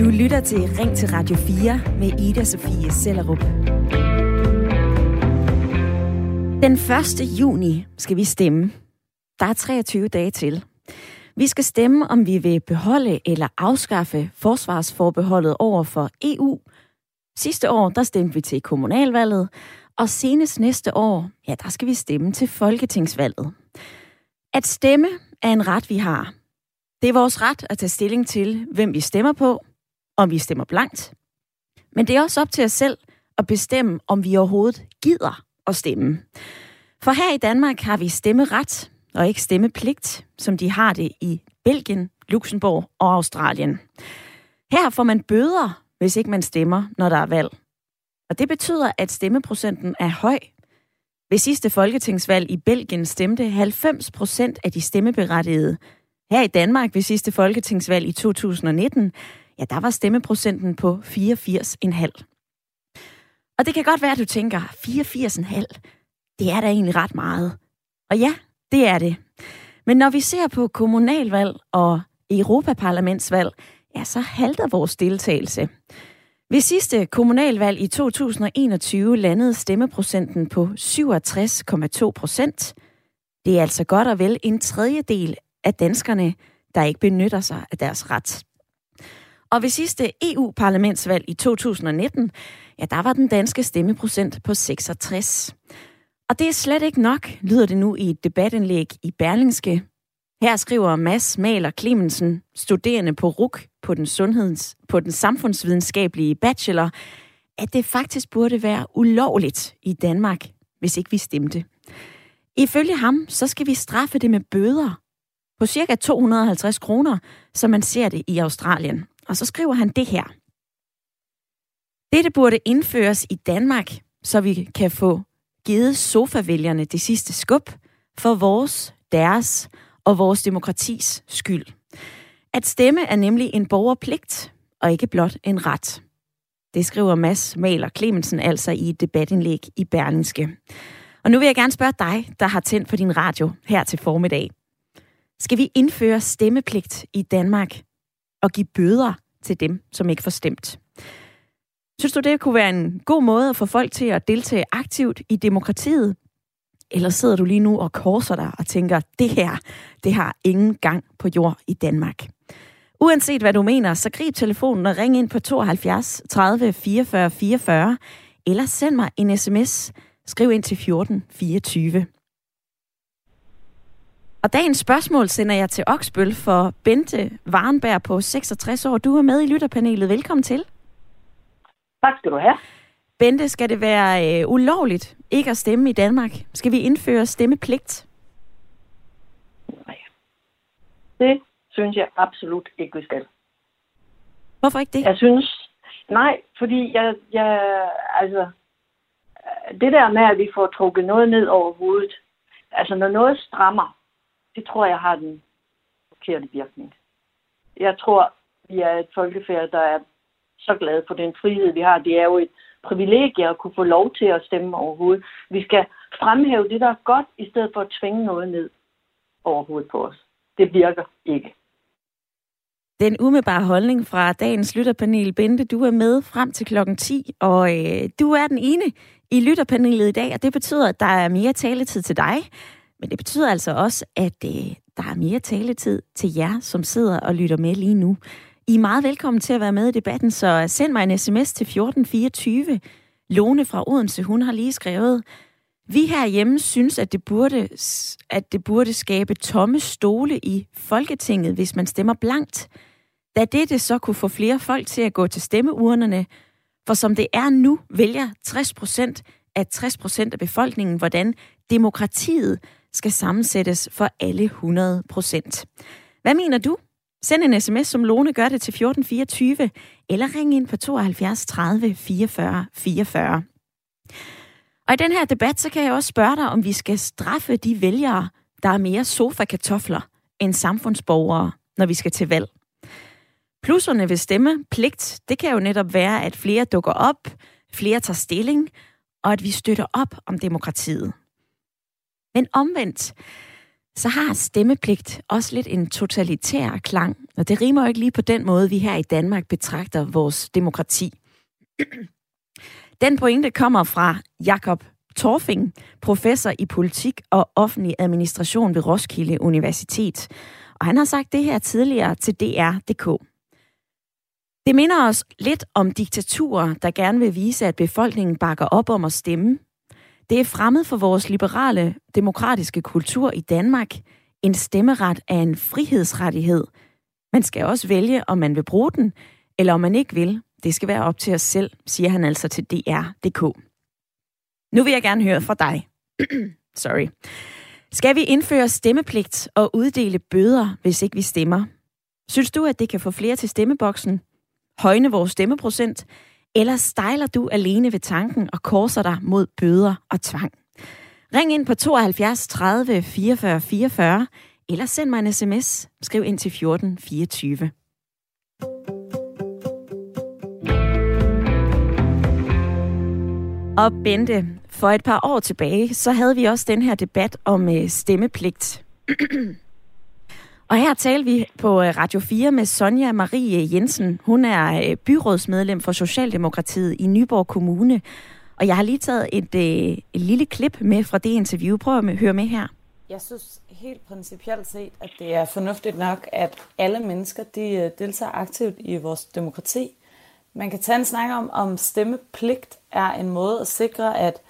Du lytter til Ring til Radio 4 med Ida Sofie Sellerup. Den 1. juni skal vi stemme. Der er 23 dage til. Vi skal stemme, om vi vil beholde eller afskaffe forsvarsforbeholdet over for EU. Sidste år, der stemte vi til kommunalvalget, og senest næste år, ja, der skal vi stemme til folketingsvalget. At stemme er en ret, vi har. Det er vores ret at tage stilling til, hvem vi stemmer på, om vi stemmer blankt. Men det er også op til os selv at bestemme, om vi overhovedet gider at stemme. For her i Danmark har vi stemmeret og ikke stemmepligt, som de har det i Belgien, Luxembourg og Australien. Her får man bøder, hvis ikke man stemmer, når der er valg. Og det betyder, at stemmeprocenten er høj. Ved sidste folketingsvalg i Belgien stemte 90 procent af de stemmeberettigede. Her i Danmark ved sidste folketingsvalg i 2019, ja, der var stemmeprocenten på 84,5. Og det kan godt være, at du tænker, 84,5, det er da egentlig ret meget. Og ja, det er det. Men når vi ser på kommunalvalg og Europaparlamentsvalg, ja, så halter vores deltagelse. Ved sidste kommunalvalg i 2021 landede stemmeprocenten på 67,2 procent. Det er altså godt og vel en tredjedel af danskerne, der ikke benytter sig af deres ret. Og ved sidste EU-parlamentsvalg i 2019, ja, der var den danske stemmeprocent på 66. Og det er slet ikke nok, lyder det nu i et debatindlæg i Berlingske. Her skriver Mads Maler Clemensen, studerende på RUK på den, sundheds, på den samfundsvidenskabelige bachelor, at det faktisk burde være ulovligt i Danmark, hvis ikke vi stemte. Ifølge ham, så skal vi straffe det med bøder på cirka 250 kroner, som man ser det i Australien. Og så skriver han det her. Dette burde indføres i Danmark, så vi kan få givet sofavælgerne det sidste skub for vores, deres og vores demokratis skyld. At stemme er nemlig en borgerpligt, og ikke blot en ret. Det skriver Mads Maler Clemensen altså i et debatindlæg i Berlingske. Og nu vil jeg gerne spørge dig, der har tændt på din radio her til formiddag. Skal vi indføre stemmepligt i Danmark og give bøder til dem, som ikke får stemt? Synes du, det kunne være en god måde at få folk til at deltage aktivt i demokratiet? Eller sidder du lige nu og korser dig og tænker, det her, det har ingen gang på jord i Danmark? Uanset hvad du mener, så grib telefonen og ring ind på 72 30 44 44, eller send mig en sms. Skriv ind til 14 24. Og dagens spørgsmål sender jeg til Oksbøl for Bente Varenberg på 66 år. Du er med i lytterpanelet. Velkommen til. Tak skal du have. Bente, skal det være øh, ulovligt ikke at stemme i Danmark? Skal vi indføre stemmepligt? Nej. Det synes jeg absolut ikke, vi skal. Hvorfor ikke det? Jeg synes, nej, fordi jeg, jeg, altså, det der med, at vi får trukket noget ned over hovedet, altså når noget strammer, det tror jeg har den forkerte virkning. Jeg tror, vi er et folkefærd, der er så glade for den frihed, vi har. Det er jo et privilegie at kunne få lov til at stemme overhovedet. Vi skal fremhæve det, der er godt, i stedet for at tvinge noget ned overhovedet på os. Det virker ikke. Den umiddelbare holdning fra dagens lytterpanel, Bente, du er med frem til klokken 10, og øh, du er den ene i lytterpanelet i dag, og det betyder, at der er mere taletid til dig, men det betyder altså også, at øh, der er mere taletid til jer, som sidder og lytter med lige nu. I er meget velkommen til at være med i debatten, så send mig en sms til 1424. Lone fra Odense, hun har lige skrevet, vi herhjemme synes, at det burde, at det burde skabe tomme stole i Folketinget, hvis man stemmer blankt. Da det så kunne få flere folk til at gå til stemmeurnerne, for som det er nu, vælger 60 procent af 60 procent af befolkningen, hvordan demokratiet skal sammensættes for alle 100 procent. Hvad mener du? Send en sms, som Lone gør det til 1424, eller ring ind på 72 30 44 44. Og i den her debat, så kan jeg også spørge dig, om vi skal straffe de vælgere, der er mere sofa-kartofler end samfundsborgere, når vi skal til valg. Plusserne ved stemmepligt, det kan jo netop være, at flere dukker op, flere tager stilling, og at vi støtter op om demokratiet. Men omvendt, så har stemmepligt også lidt en totalitær klang. Og det rimer jo ikke lige på den måde, vi her i Danmark betragter vores demokrati. Den pointe kommer fra Jakob Torfing, professor i politik og offentlig administration ved Roskilde Universitet. Og han har sagt det her tidligere til DR.dk. Det minder os lidt om diktaturer, der gerne vil vise, at befolkningen bakker op om at stemme. Det er fremmed for vores liberale, demokratiske kultur i Danmark. En stemmeret er en frihedsrettighed. Man skal også vælge, om man vil bruge den, eller om man ikke vil. Det skal være op til os selv, siger han altså til DR.dk. Nu vil jeg gerne høre fra dig. Sorry. Skal vi indføre stemmepligt og uddele bøder, hvis ikke vi stemmer? Synes du, at det kan få flere til stemmeboksen? Højne vores stemmeprocent? Eller stejler du alene ved tanken og korser dig mod bøder og tvang? Ring ind på 72 30 44 44, eller send mig en sms. Skriv ind til 14 24. Og Bente, for et par år tilbage, så havde vi også den her debat om øh, stemmepligt. Og her taler vi på øh, Radio 4 med Sonja Marie Jensen. Hun er øh, byrådsmedlem for Socialdemokratiet i Nyborg Kommune. Og jeg har lige taget et, øh, et lille klip med fra det interview. Prøv at høre med her. Jeg synes helt principielt set, at det er fornuftigt nok, at alle mennesker de deltager aktivt i vores demokrati. Man kan tage en snak om, om stemmepligt er en måde at sikre, at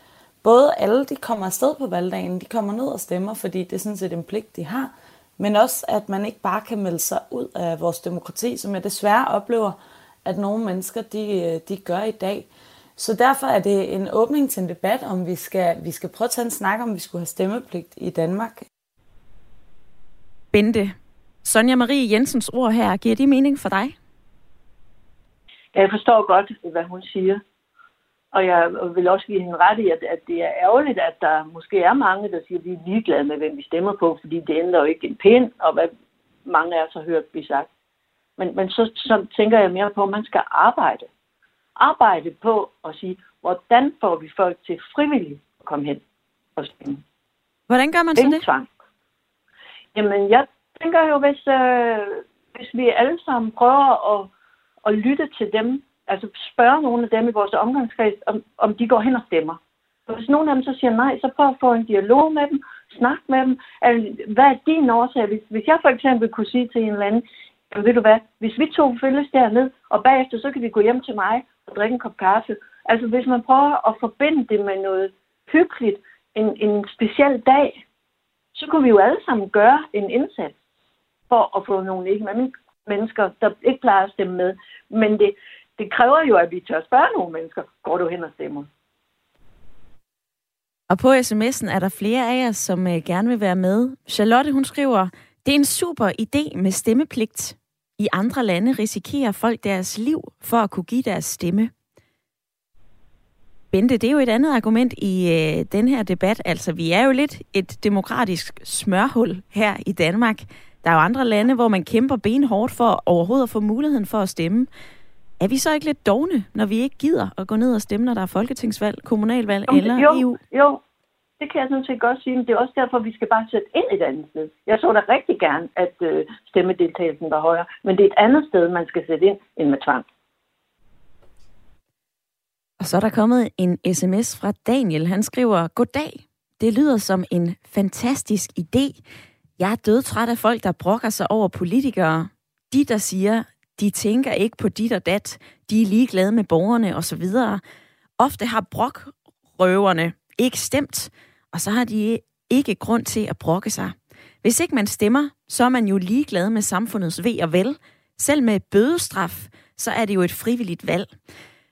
både alle de kommer afsted på valgdagen, de kommer ned og stemmer, fordi det er sådan set en pligt, de har, men også at man ikke bare kan melde sig ud af vores demokrati, som jeg desværre oplever, at nogle mennesker de, de gør i dag. Så derfor er det en åbning til en debat, om vi skal, vi skal prøve at tage en snak om, vi skulle have stemmepligt i Danmark. Bente, Sonja Marie Jensens ord her, giver de mening for dig? Jeg forstår godt, hvad hun siger. Og jeg vil også give hende ret i, at, at det er ærgerligt, at der måske er mange, der siger, at vi er ligeglade med, hvem vi stemmer på, fordi det ændrer jo ikke en pind, og hvad mange af os har hørt blive sagt. Men, men så, så tænker jeg mere på, at man skal arbejde. Arbejde på at sige, hvordan får vi folk til frivilligt at komme hen og stemme. Hvordan gør man så det? Tvang. Jamen, jeg tænker jo, hvis, øh, hvis vi alle sammen prøver at, at lytte til dem, altså spørge nogle af dem i vores omgangskreds, om, om de går hen og stemmer. Og hvis nogen af dem så siger nej, så prøv at få en dialog med dem, snak med dem. Altså, hvad er din årsag? Hvis, hvis jeg for eksempel kunne sige til en eller anden, jamen, ved du hvad, hvis vi to følges derned, og bagefter så kan vi gå hjem til mig og drikke en kop kaffe. Altså hvis man prøver at forbinde det med noget hyggeligt, en, en speciel dag, så kunne vi jo alle sammen gøre en indsats for at få nogle ikke mennesker, der ikke plejer at stemme med. Men det, det kræver jo, at vi tør spørge nogle mennesker, går du hen og stemmer? Og på sms'en er der flere af jer, som øh, gerne vil være med. Charlotte, hun skriver, det er en super idé med stemmepligt. I andre lande risikerer folk deres liv for at kunne give deres stemme. Bente, det er jo et andet argument i øh, den her debat. Altså, vi er jo lidt et demokratisk smørhul her i Danmark. Der er jo andre lande, hvor man kæmper benhårdt for overhovedet at få muligheden for at stemme. Er vi så ikke lidt dogne, når vi ikke gider at gå ned og stemme, når der er folketingsvalg, kommunalvalg jo, eller jo, EU? Jo, det kan jeg sådan set godt sige, men det er også derfor, vi skal bare sætte ind et andet sted. Jeg så da rigtig gerne, at øh, stemmedeltagelsen var højere, men det er et andet sted, man skal sætte ind end med tvang. Og så er der kommet en sms fra Daniel. Han skriver, Goddag. Det lyder som en fantastisk idé. Jeg er dødtræt af folk, der brokker sig over politikere. De, der siger, de tænker ikke på dit og dat, de er ligeglade med borgerne osv. Ofte har brokrøverne ikke stemt, og så har de ikke grund til at brokke sig. Hvis ikke man stemmer, så er man jo ligeglad med samfundets ved og vel. Selv med bødestraf, så er det jo et frivilligt valg.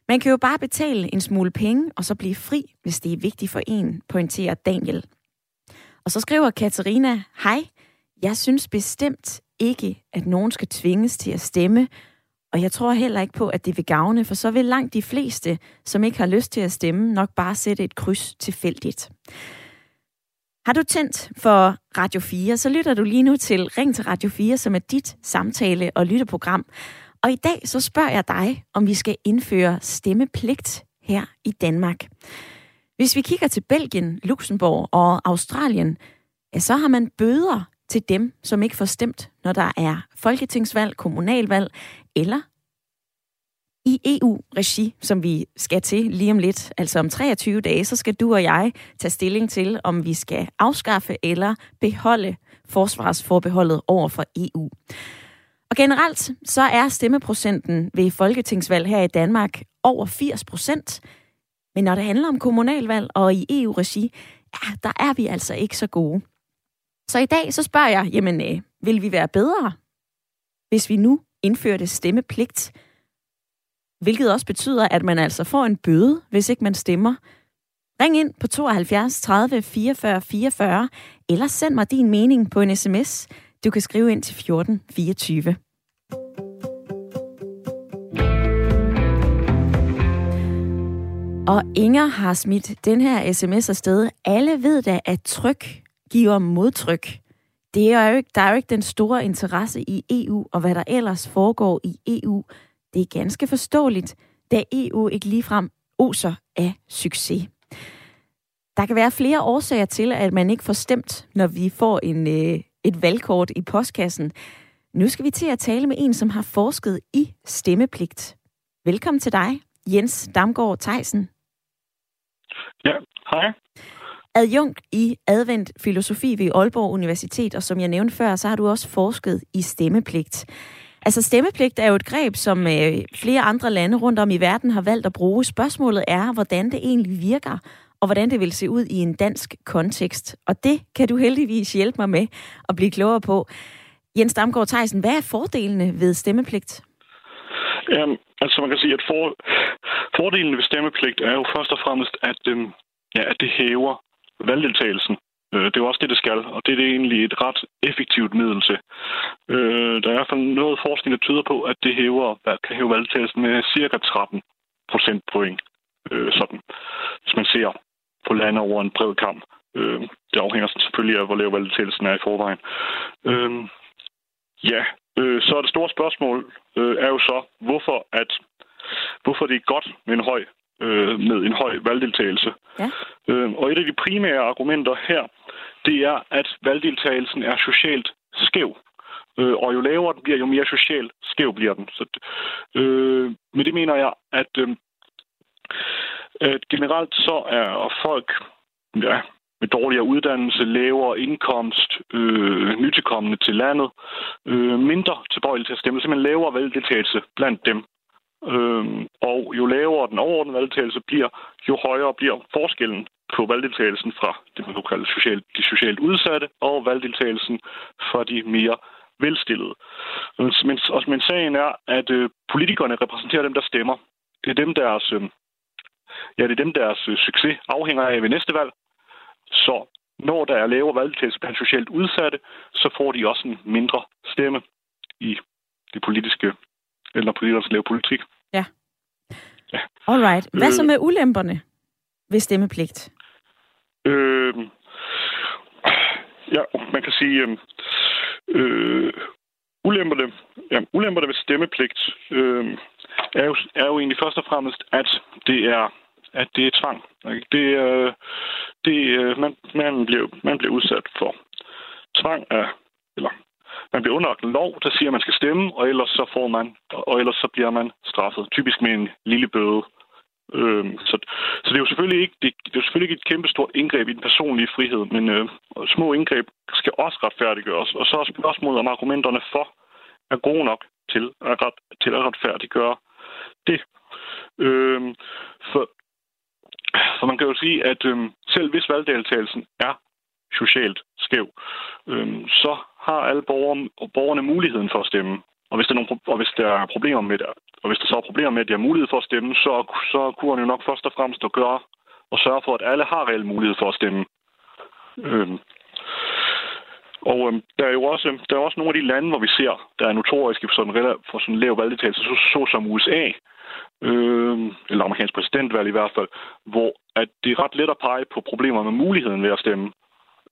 Man kan jo bare betale en smule penge, og så blive fri, hvis det er vigtigt for en, pointerer Daniel. Og så skriver Katarina, hej, jeg synes bestemt ikke, at nogen skal tvinges til at stemme, og jeg tror heller ikke på, at det vil gavne, for så vil langt de fleste, som ikke har lyst til at stemme, nok bare sætte et kryds tilfældigt. Har du tændt for Radio 4, så lytter du lige nu til Ring til Radio 4, som er dit samtale- og lytteprogram. Og i dag så spørger jeg dig, om vi skal indføre stemmepligt her i Danmark. Hvis vi kigger til Belgien, Luxembourg og Australien, ja, så har man bøder til dem, som ikke får stemt, når der er folketingsvalg, kommunalvalg eller i EU-regi, som vi skal til lige om lidt, altså om 23 dage, så skal du og jeg tage stilling til, om vi skal afskaffe eller beholde forsvarsforbeholdet over for EU. Og generelt så er stemmeprocenten ved folketingsvalg her i Danmark over 80 procent. Men når det handler om kommunalvalg og i EU-regi, ja, der er vi altså ikke så gode. Så i dag så spørger jeg, jamen, øh, vil vi være bedre, hvis vi nu indførte stemmepligt? Hvilket også betyder, at man altså får en bøde, hvis ikke man stemmer. Ring ind på 72 30 44 44, eller send mig din mening på en sms. Du kan skrive ind til 14 24. Og Inger har smidt den her sms afsted. Alle ved da, at tryk giver modtryk. Det er jo ikke, der er jo ikke den store interesse i EU, og hvad der ellers foregår i EU. Det er ganske forståeligt, da EU ikke ligefrem oser af succes. Der kan være flere årsager til, at man ikke får stemt, når vi får en, øh, et valgkort i postkassen. Nu skal vi til at tale med en, som har forsket i stemmepligt. Velkommen til dig, Jens Damgaard Theisen. Ja, hej. Adjunkt i advent filosofi ved Aalborg Universitet, og som jeg nævnte før, så har du også forsket i stemmepligt. Altså stemmepligt er jo et greb, som øh, flere andre lande rundt om i verden har valgt at bruge. Spørgsmålet er, hvordan det egentlig virker, og hvordan det vil se ud i en dansk kontekst. Og det kan du heldigvis hjælpe mig med at blive klogere på. Jens Damgaard Theisen, hvad er fordelene ved stemmepligt? Jamen, altså man kan sige, at for, fordelen ved stemmepligt er jo først og fremmest, at, øhm, ja, at det hæver valgdeltagelsen. Øh, det er jo også det, det skal, og det er det egentlig et ret effektivt middel til. Øh, der er i hvert fald noget forskning, der tyder på, at det hæver, kan hæve valgdeltagelsen med cirka 13 procentpoint. Øh, sådan, hvis man ser på lande over en bred kamp. Det afhænger selvfølgelig af, hvor lav valgdeltagelsen er i forvejen. Ja, så er det store spørgsmål er jo så, hvorfor at hvorfor det er godt med en høj øh, med en høj valgdeltagelse. Ja. Øh, og et af de primære argumenter her, det er, at valgdeltagelsen er socialt skæv. Øh, og jo lavere den bliver, jo mere socialt skæv bliver den. Så, øh, med det mener jeg, at, øh, at generelt så er folk ja, med dårligere uddannelse, lavere indkomst, øh, nytilkommende til landet, øh, mindre tilbøjelige til at stemme, simpelthen lavere valgdeltagelse blandt dem. Øhm, og jo lavere den overordnede valgdeltagelse bliver, jo højere bliver forskellen på valgdeltagelsen fra det, man kunne kalde socialt, de socialt udsatte, og valgdeltagelsen fra de mere velstillede. Men, men sagen er, at øh, politikerne repræsenterer dem, der stemmer. Det er dem, deres, øh, ja, det er dem, deres øh, succes afhænger af ved næste valg. Så når der er lavere valgdeltagelse blandt socialt udsatte, så får de også en mindre stemme i det politiske eller politikere skal lave politik. Ja. ja. Alright. Hvad øh, så med ulemperne ved stemmepligt? Øh, ja, man kan sige, øh, øh, ulemperne, ja, ulemperne ved stemmepligt øh, er, jo, er jo egentlig først og fremmest, at det er at det er tvang. Det, øh, det, øh, man, man, bliver, man bliver udsat for tvang af, eller man bliver underlagt en lov, der siger, at man skal stemme, og ellers så får man, og ellers så bliver man straffet. Typisk med en lille bøde. Øhm, så, så det er jo selvfølgelig ikke, det, det er jo selvfølgelig ikke et kæmpestort indgreb i den personlige frihed, men øh, små indgreb skal også retfærdiggøres. Og så er spørgsmålet om argumenterne for er gode nok til at, ret, til at retfærdiggøre det. Øhm, for, for man kan jo sige, at øhm, selv hvis valgdeltagelsen er socialt skæv, øhm, så har alle borgere, borgerne muligheden for at stemme. Og hvis, der er nogle, og hvis der er problemer med det, og hvis der så er problemer med, at de har mulighed for at stemme, så, så kunne man jo nok først og fremmest at gøre og sørge for, at alle har reel mulighed for at stemme. Øhm. Og øhm, der er jo også, der er også nogle af de lande, hvor vi ser, der er notoriske for sådan, for sådan lav valgdeltagelse, så, så som USA, øh, eller amerikansk præsidentvalg i hvert fald, hvor at det er ret let at pege på problemer med muligheden ved at stemme,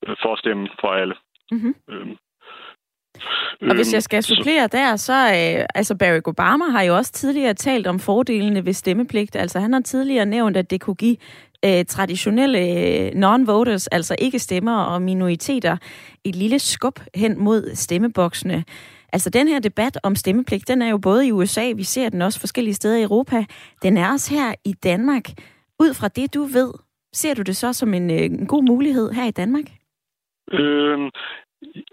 øh, for at stemme for alle. Mm-hmm. Øh, Og hvis jeg skal supplere der, så øh, altså Barack Obama har jo også tidligere talt om fordelene ved stemmepligt. Altså han har tidligere nævnt, at det kunne give øh, traditionelle øh, non-voters, altså ikke stemmer og minoriteter, et lille skub hen mod stemmeboksene. Altså den her debat om stemmepligt, den er jo både i USA, vi ser den også forskellige steder i Europa, den er også her i Danmark. Ud fra det, du ved, ser du det så som en, øh, en god mulighed her i Danmark? Øhm,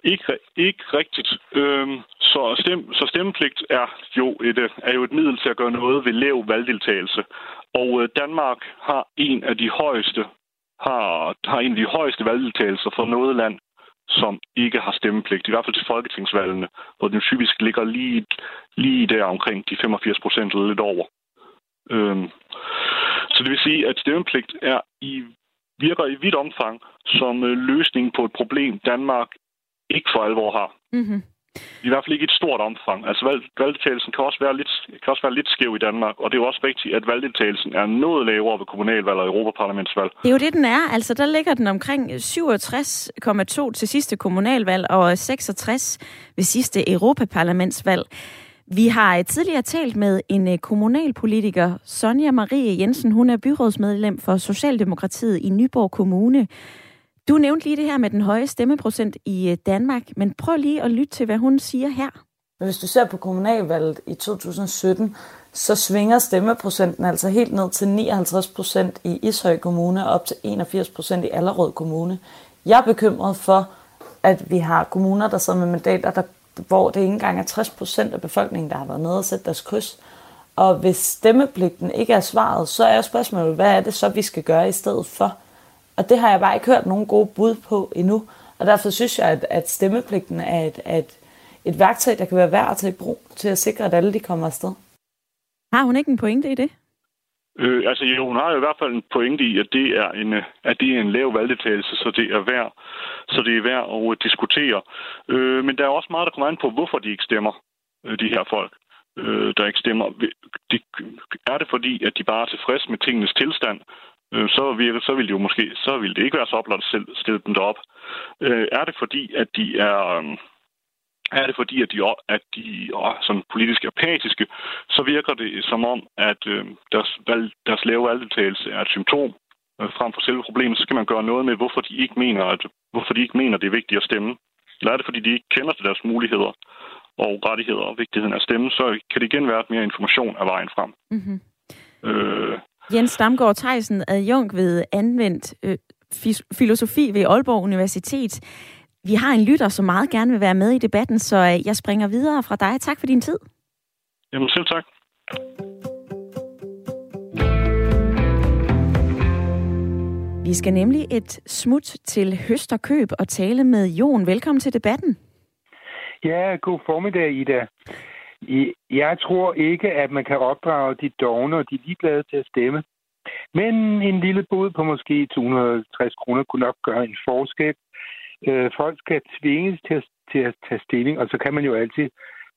ikke, ikke rigtigt. Øhm, så, stem, så stemmepligt er jo, et, øh, er jo et middel til at gøre noget ved lav valgdeltagelse. Og øh, Danmark har en af de højeste har, har en af de højeste valgdeltagelser for noget land, som ikke har stemmepligt, i hvert fald til folketingsvalgene, hvor den typisk ligger lige, lige der omkring de 85 procent eller lidt over. Øhm, så det vil sige, at stemmepligt er i, virker i vidt omfang som øh, løsning på et problem, Danmark ikke for alvor har. Mm-hmm. I hvert fald ikke et stort omfang. Altså valg, valgdeltagelsen kan også, være lidt, kan også være lidt skæv i Danmark, og det er jo også rigtigt, at valgdeltagelsen er noget lavere ved kommunalvalg og Europaparlamentsvalg. Det er jo det, den er. Altså der ligger den omkring 67,2 til sidste kommunalvalg og 66 ved sidste Europaparlamentsvalg. Vi har tidligere talt med en øh, kommunalpolitiker, Sonja Marie Jensen. Hun er byrådsmedlem for Socialdemokratiet i Nyborg Kommune. Du nævnte lige det her med den høje stemmeprocent i øh, Danmark, men prøv lige at lytte til, hvad hun siger her. Hvis du ser på kommunalvalget i 2017, så svinger stemmeprocenten altså helt ned til 59 procent i Ishøj Kommune og op til 81 procent i Allerød Kommune. Jeg er bekymret for, at vi har kommuner, der sidder med mandater, der, hvor det ikke engang er 60 procent af befolkningen, der har været nede og sætte deres kryds. Og hvis stemmepligten ikke er svaret, så er spørgsmålet, hvad er det så, vi skal gøre i stedet for? Og det har jeg bare ikke hørt nogen gode bud på endnu. Og derfor synes jeg, at, at stemmepligten er et, et, et værktøj, der kan være værd at tage i brug til at sikre, at alle de kommer afsted. Har hun ikke en pointe i det? Øh, altså jo, hun har jo i hvert fald en pointe i, at det er en, at det er en lav valgdeltagelse, så det er værd, så det er værd at diskutere. Øh, men der er også meget, der kommer an på, hvorfor de ikke stemmer, øh, de her folk, øh, der ikke stemmer. De, er det fordi, at de bare er tilfredse med tingenes tilstand, øh, så, virker, så vil det jo måske, så vil det ikke være så oplagt at stille dem derop. Øh, er det fordi, at de er... Øh, er det fordi, at de, at de er sådan politisk apatiske, så virker det som om, at øh, deres, valg, deres lave valgdeltagelse er et symptom øh, frem for selve problemet. Så skal man gøre noget med, hvorfor de ikke mener, at, hvorfor de ikke mener, det er vigtigt at stemme. Eller er det, fordi de ikke kender til deres muligheder og rettigheder og vigtigheden af at stemme, så kan det igen være, at mere information er vejen frem. Mm-hmm. Øh, Jens Damgaard Theisen, adjunkt ved anvendt øh, filosofi ved Aalborg Universitet. Vi har en lytter, som meget gerne vil være med i debatten, så øh, jeg springer videre fra dig. Tak for din tid. Jamen selv tak. Vi skal nemlig et smut til Høsterkøb og tale med Jon. Velkommen til debatten. Ja, god formiddag, Ida. Jeg tror ikke, at man kan opdrage de dogne og de ligeglade til at stemme. Men en lille bod på måske 250 kroner kunne nok gøre en forskel. Øh, folk skal tvinges til at, til at tage stilling, og så kan man jo altid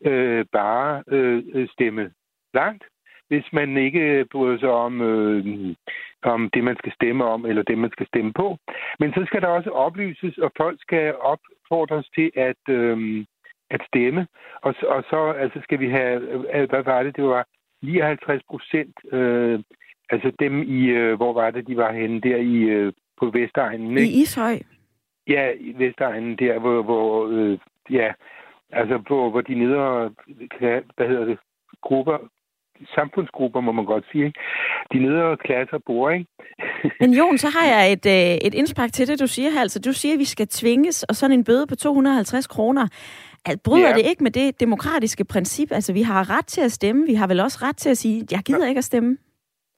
øh, bare øh, stemme langt, hvis man ikke bryder sig om, øh, om det, man skal stemme om, eller det, man skal stemme på. Men så skal der også oplyses, og folk skal opfordres til at, øh, at stemme. Og, og så altså skal vi have, øh, hvad var det, det var 59 procent, øh, altså dem i, øh, hvor var det, de var henne, der i, øh, på Vestegnen. Ikke? I Ishøj? Ja, i Vestegnen, der, hvor, hvor øh, ja, altså på, hvor de nedre, hvad hedder det, grupper, samfundsgrupper, må man godt sige. Ikke? De nedre klasser bor, ikke? Men Jon, så har jeg et, øh, et indspark til det, du siger her. Altså, du siger, at vi skal tvinges, og sådan en bøde på 250 kroner. Bryder ja. det ikke med det demokratiske princip? Altså, vi har ret til at stemme. Vi har vel også ret til at sige, jeg gider ikke at stemme.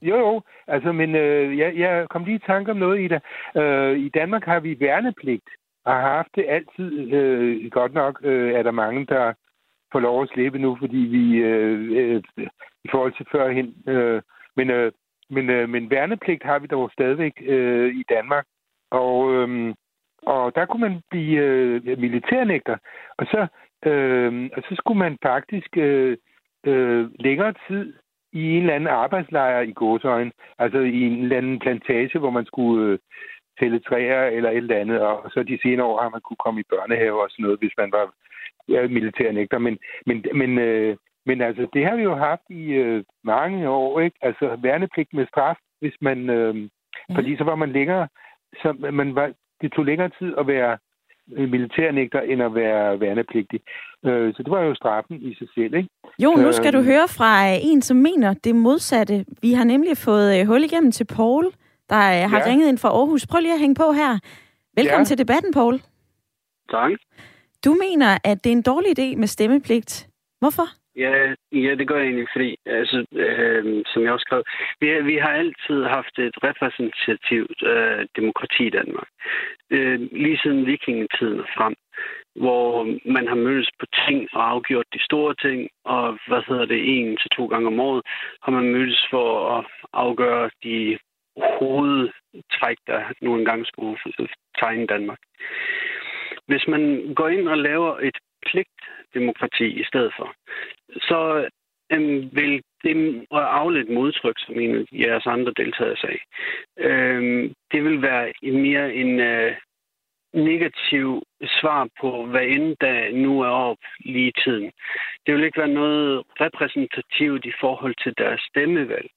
Jo, jo. Altså, men øh, jeg, jeg kom lige i tanke om noget, Ida. Øh, I Danmark har vi værnepligt, og har haft det altid. Øh, godt nok øh, er der mange, der får lov at slippe nu, fordi vi øh, øh, i forhold til førhen. Øh, men, øh, men, øh, men værnepligt har vi dog stadigvæk øh, i Danmark. Og, øh, og der kunne man blive øh, militærnægter. Og så, øh, og så skulle man faktisk øh, øh, længere tid i en eller anden arbejdslejr i gåsøjen, altså i en eller anden plantage, hvor man skulle øh, tælle træer eller et eller andet, og så de senere år har man kunne komme i børnehave og sådan noget, hvis man var ja, militærnægter, men, men, men, øh, men altså, det har vi jo haft i øh, mange år, ikke? Altså, værnepligt med straf, hvis man... Øh. Fordi så var man længere... Så man var, det tog længere tid at være militærnægter, end at være værnepligtig. Øh, så det var jo straffen i sig selv, ikke? Jo, nu skal øh, du høre fra øh, en, som mener det modsatte. Vi har nemlig fået øh, hul igennem til Paul, der har ja. ringet ind fra Aarhus. Prøv lige at hænge på her. Velkommen ja. til debatten, Paul. Tak. Du mener, at det er en dårlig idé med stemmepligt. Hvorfor? Ja, ja, det gør jeg egentlig, fordi, altså, øh, som jeg også skrev, vi, vi har altid haft et repræsentativt øh, demokrati i Danmark. Øh, lige siden vikingetiden frem, hvor man har mødtes på ting og afgjort de store ting, og hvad hedder det, en til to gange om året har man mødtes for at afgøre de hovedtræk, der nu engang skulle tegne Danmark. Hvis man går ind og laver et pligtdemokrati i stedet for, så øhm, vil det afledt modtryk, som en af jeres andre deltagere sagde, øhm, det vil være mere en øh, negativ svar på, hvad end der nu er op lige i tiden. Det vil ikke være noget repræsentativt i forhold til deres stemmevalg.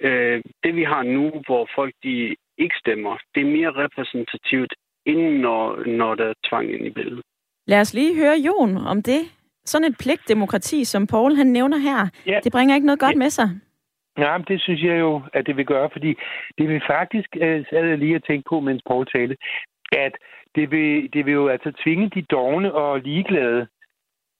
Øh, det vi har nu, hvor folk de ikke stemmer, det er mere repræsentativt, inden når, når der er tvang ind i billedet. Lad os lige høre Jon om det. Sådan et pligtdemokrati, som Paul han nævner her, ja. det bringer ikke noget godt ja. med sig. Ja, men det synes jeg jo, at det vil gøre, fordi det vil faktisk, øh, sad jeg lige at tænke på, mens Paul talte, at det vil, det vil jo altså tvinge de dogne og ligeglade,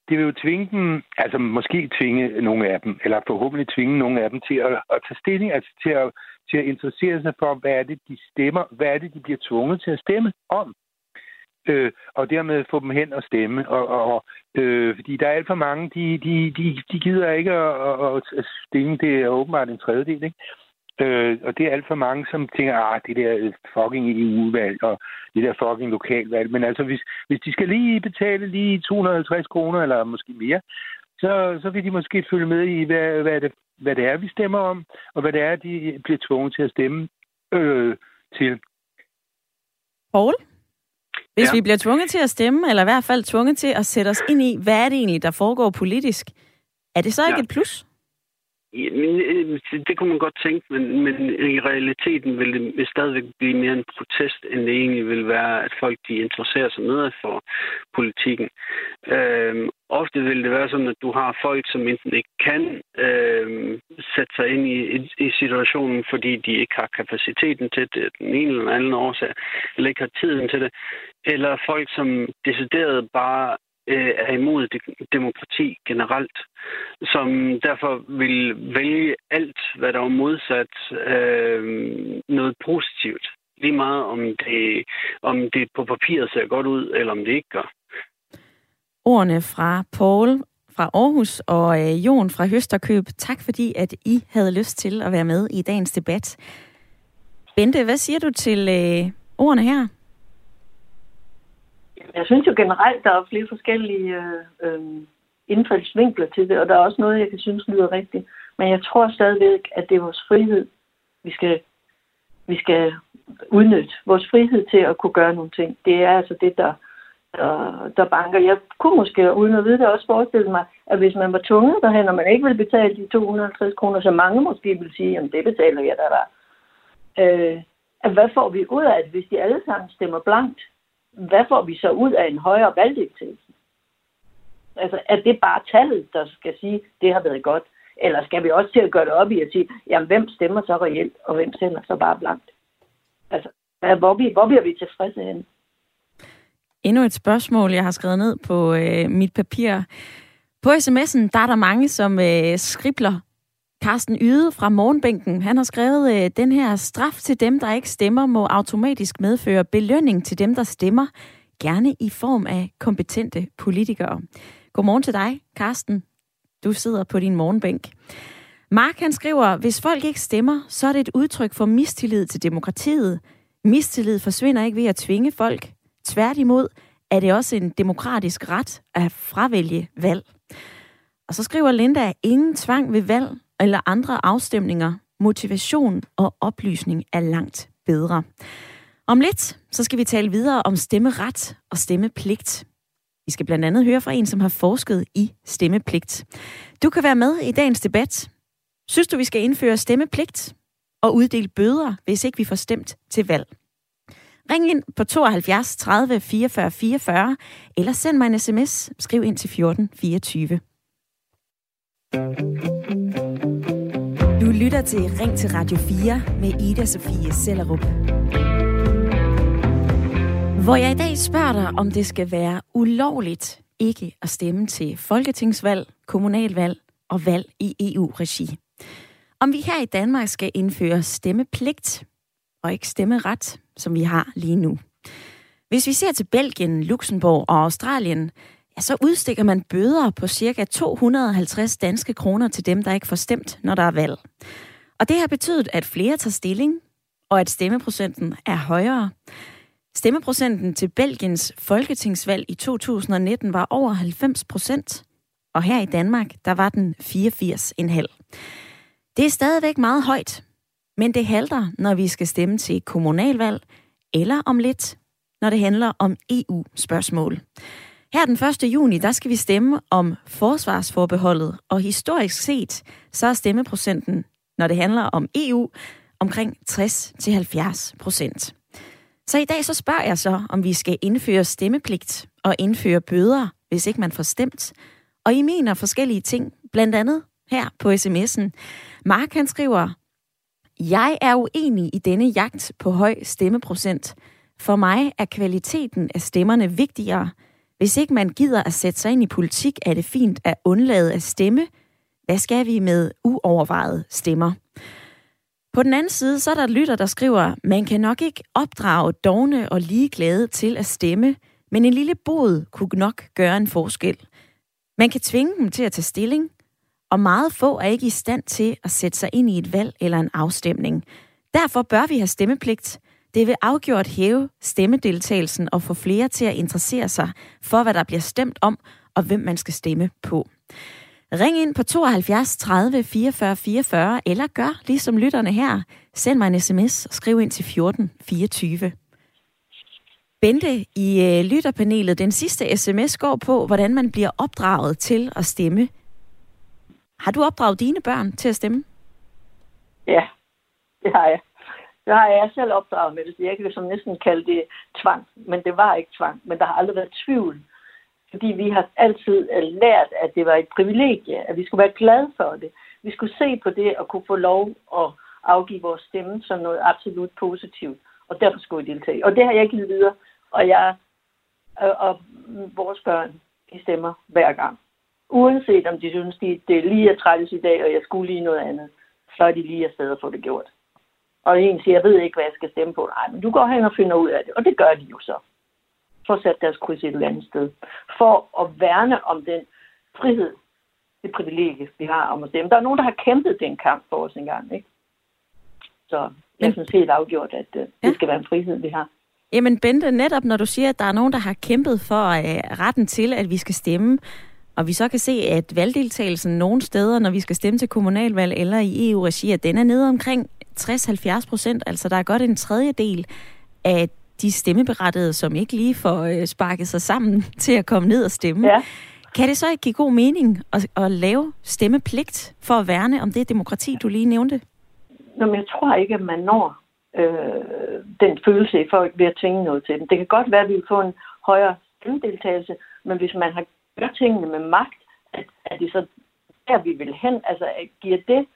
det vil jo tvinge dem, altså måske tvinge nogle af dem, eller forhåbentlig tvinge nogle af dem til at, at tage stilling, altså til at, til at interessere sig for, hvad er det, de stemmer, hvad er det, de bliver tvunget til at stemme om øh, og dermed få dem hen og stemme. Og, og, øh, fordi der er alt for mange, de, de, de, de gider ikke at, at, at stemme. Det er åbenbart en tredjedel, ikke? Øh, og det er alt for mange, som tænker, ah, det der øh, fucking EU-valg og det der fucking lokalvalg. Men altså, hvis, hvis de skal lige betale lige 250 kroner, eller måske mere, så, så vil de måske følge med i, hvad, hvad, det, hvad det er, vi stemmer om, og hvad det er, de bliver tvunget til at stemme øh, til. Paul? Hvis ja. vi bliver tvunget til at stemme, eller i hvert fald tvunget til at sætte os ind i, hvad er det egentlig, der foregår politisk, er det så ikke ja. et plus? Jamen, øh, det kunne man godt tænke, men, men i realiteten vil det stadigvæk blive mere en protest, end det egentlig vil være, at folk de interesserer sig noget for politikken. Øhm, ofte vil det være sådan, at du har folk, som enten ikke kan øhm, sætte sig ind i, i, i situationen, fordi de ikke har kapaciteten til det, den ene eller anden årsag, eller ikke har tiden til det, eller folk, som decideret bare øh, er imod demokrati generelt, som derfor vil vælge alt, hvad der er modsat øh, noget positivt. Lige meget om det, om det på papiret ser godt ud, eller om det ikke gør. Ordene fra Paul fra Aarhus og øh, Jon fra Høsterkøb. Tak fordi, at I havde lyst til at være med i dagens debat. Bente, hvad siger du til øh, ordene her? Jeg synes jo generelt, der er flere forskellige øh, øh, indfaldsvinkler til det, og der er også noget, jeg kan synes lyder rigtigt. Men jeg tror stadigvæk, at det er vores frihed, vi skal, vi skal udnytte. Vores frihed til at kunne gøre nogle ting. Det er altså det, der, der, der banker. Jeg kunne måske, uden at vide det, også forestille mig, at hvis man var tvunget derhen, og man ikke ville betale de 250 kroner, så mange måske ville sige, at det betaler jeg der bare. Øh, at hvad får vi ud af det, hvis de alle sammen stemmer blankt? Hvad får vi så ud af en højere valgdeltagelse? Altså, er det bare tallet, der skal sige, det har været godt? Eller skal vi også til at gøre det op i at sige, jamen, hvem stemmer så reelt, og hvem stemmer så bare blankt? Altså, hvor, vi, hvor bliver vi tilfredse hen? Endnu et spørgsmål, jeg har skrevet ned på øh, mit papir. På sms'en, der er der mange, som øh, skribler Carsten Yde fra Morgenbænken, han har skrevet, øh, den her straf til dem, der ikke stemmer, må automatisk medføre belønning til dem, der stemmer, gerne i form af kompetente politikere. Godmorgen til dig, Carsten. Du sidder på din morgenbænk. Mark han skriver, hvis folk ikke stemmer, så er det et udtryk for mistillid til demokratiet. Mistillid forsvinder ikke ved at tvinge folk. Tværtimod er det også en demokratisk ret at fravælge valg. Og så skriver Linda, ingen tvang ved valg, eller andre afstemninger, motivation og oplysning er langt bedre. Om lidt, så skal vi tale videre om stemmeret og stemmepligt. Vi skal blandt andet høre fra en, som har forsket i stemmepligt. Du kan være med i dagens debat. Synes du, vi skal indføre stemmepligt og uddele bøder, hvis ikke vi får stemt til valg? Ring ind på 72 30 44 44, eller send mig en sms. Skriv ind til 14 24. Du lytter til Ring til Radio 4 med Ida Sofie Sellerup. Hvor jeg i dag spørger dig, om det skal være ulovligt ikke at stemme til folketingsvalg, kommunalvalg og valg i EU-regi. Om vi her i Danmark skal indføre stemmepligt og ikke stemmeret, som vi har lige nu. Hvis vi ser til Belgien, Luxembourg og Australien, ja, så udstikker man bøder på ca. 250 danske kroner til dem, der ikke får stemt, når der er valg. Og det har betydet, at flere tager stilling, og at stemmeprocenten er højere. Stemmeprocenten til Belgiens folketingsvalg i 2019 var over 90 procent, og her i Danmark, der var den 84,5. Det er stadigvæk meget højt, men det halter, når vi skal stemme til kommunalvalg, eller om lidt, når det handler om EU-spørgsmål. Her den 1. juni, der skal vi stemme om forsvarsforbeholdet, og historisk set, så er stemmeprocenten, når det handler om EU, omkring 60-70 procent. Så i dag så spørger jeg så, om vi skal indføre stemmepligt og indføre bøder, hvis ikke man får stemt. Og I mener forskellige ting, blandt andet her på sms'en. Mark han skriver, jeg er uenig i denne jagt på høj stemmeprocent. For mig er kvaliteten af stemmerne vigtigere. Hvis ikke man gider at sætte sig ind i politik, er det fint at undlade at stemme. Hvad skal vi med uovervejede stemmer? På den anden side, så er der lytter, der skriver, man kan nok ikke opdrage dogne og ligeglade til at stemme, men en lille bod kunne nok gøre en forskel. Man kan tvinge dem til at tage stilling, og meget få er ikke i stand til at sætte sig ind i et valg eller en afstemning. Derfor bør vi have stemmepligt. Det vil afgjort hæve stemmedeltagelsen og få flere til at interessere sig for, hvad der bliver stemt om, og hvem man skal stemme på. Ring ind på 72 30 44 44, eller gør ligesom lytterne her. Send mig en sms og skriv ind til 14 24. Bente i øh, lytterpanelet, den sidste sms går på, hvordan man bliver opdraget til at stemme. Har du opdraget dine børn til at stemme? Ja, det har jeg. Det har jeg selv opdraget med det. Jeg kan som næsten kalde det tvang, men det var ikke tvang. Men der har aldrig været tvivl fordi vi har altid øh, lært, at det var et privilegie, at vi skulle være glade for det. Vi skulle se på det og kunne få lov at afgive vores stemme som noget absolut positivt. Og derfor skulle vi deltage. Og det har jeg givet videre. Og jeg og, og vores børn, de stemmer hver gang. Uanset om de synes, de, det er lige at trættes i dag, og jeg skulle lige noget andet, så er de lige afsted at få det gjort. Og en siger, jeg ved ikke, hvad jeg skal stemme på. Nej, men du går hen og finder ud af det. Og det gør de jo så får sat deres kryds et eller andet sted. For at værne om den frihed, det privilegie, vi har om at stemme. Der er nogen, der har kæmpet den kamp for os engang, ikke? Så jeg synes helt afgjort, at uh, det skal være en frihed, vi har. Jamen Bente, netop når du siger, at der er nogen, der har kæmpet for uh, retten til, at vi skal stemme, og vi så kan se, at valgdeltagelsen nogle steder, når vi skal stemme til kommunalvalg eller i EU-regi, at den er nede omkring 60-70 procent. Altså der er godt en tredjedel af de stemmeberettede, som ikke lige får øh, sparket sig sammen til at komme ned og stemme. Ja. Kan det så ikke give god mening at, at lave stemmepligt for at værne om det demokrati, du lige nævnte? Nå, jeg tror ikke, at man når øh, den følelse i folk ved at tvinge noget til dem. Det kan godt være, at vi vil få en højere stemmedeltagelse, men hvis man har gjort tingene med magt, at, at det så der, vi vil hen, altså giver det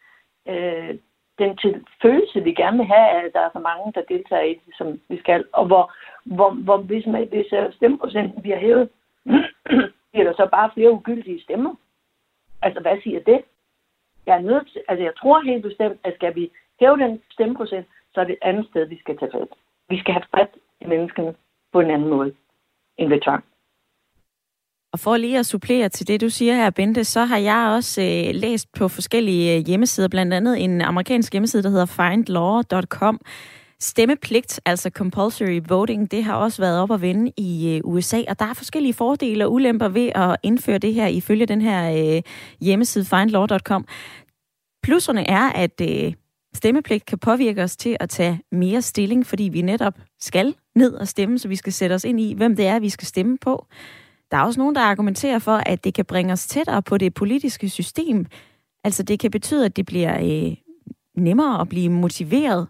øh, den til følelse, vi gerne vil have, at der er så mange, der deltager i det, som vi skal. Og hvor, hvor, hvor hvis, man, hvis øh, stemmeprocenten bliver hævet, bliver der så bare flere ugyldige stemmer. Altså, hvad siger det? Jeg er nødt til, altså jeg tror helt bestemt, at skal vi hæve den stemmeprocent, så er det et andet sted, vi skal tage fat. Vi skal have fat i menneskene på en anden måde end ved tvang. Og for lige at supplere til det, du siger her, Bente, så har jeg også øh, læst på forskellige øh, hjemmesider, blandt andet en amerikansk hjemmeside, der hedder findlaw.com. Stemmepligt, altså compulsory voting, det har også været op at vende i øh, USA, og der er forskellige fordele og ulemper ved at indføre det her ifølge den her øh, hjemmeside findlaw.com. Plusserne er, at øh, stemmepligt kan påvirke os til at tage mere stilling, fordi vi netop skal ned og stemme, så vi skal sætte os ind i, hvem det er, vi skal stemme på. Der er også nogen, der argumenterer for, at det kan bringe os tættere på det politiske system. Altså det kan betyde, at det bliver øh, nemmere at blive motiveret.